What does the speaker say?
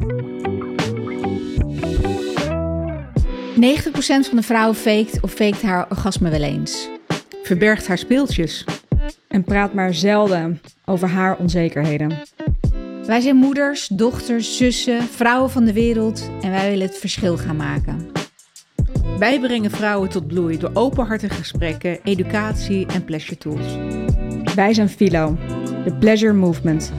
90% van de vrouwen faked of faked haar orgasme wel eens. Verbergt haar speeltjes. En praat maar zelden over haar onzekerheden. Wij zijn moeders, dochters, zussen, vrouwen van de wereld en wij willen het verschil gaan maken. Wij brengen vrouwen tot bloei door openhartige gesprekken, educatie en pleasure tools. Wij zijn Philo, de Pleasure Movement.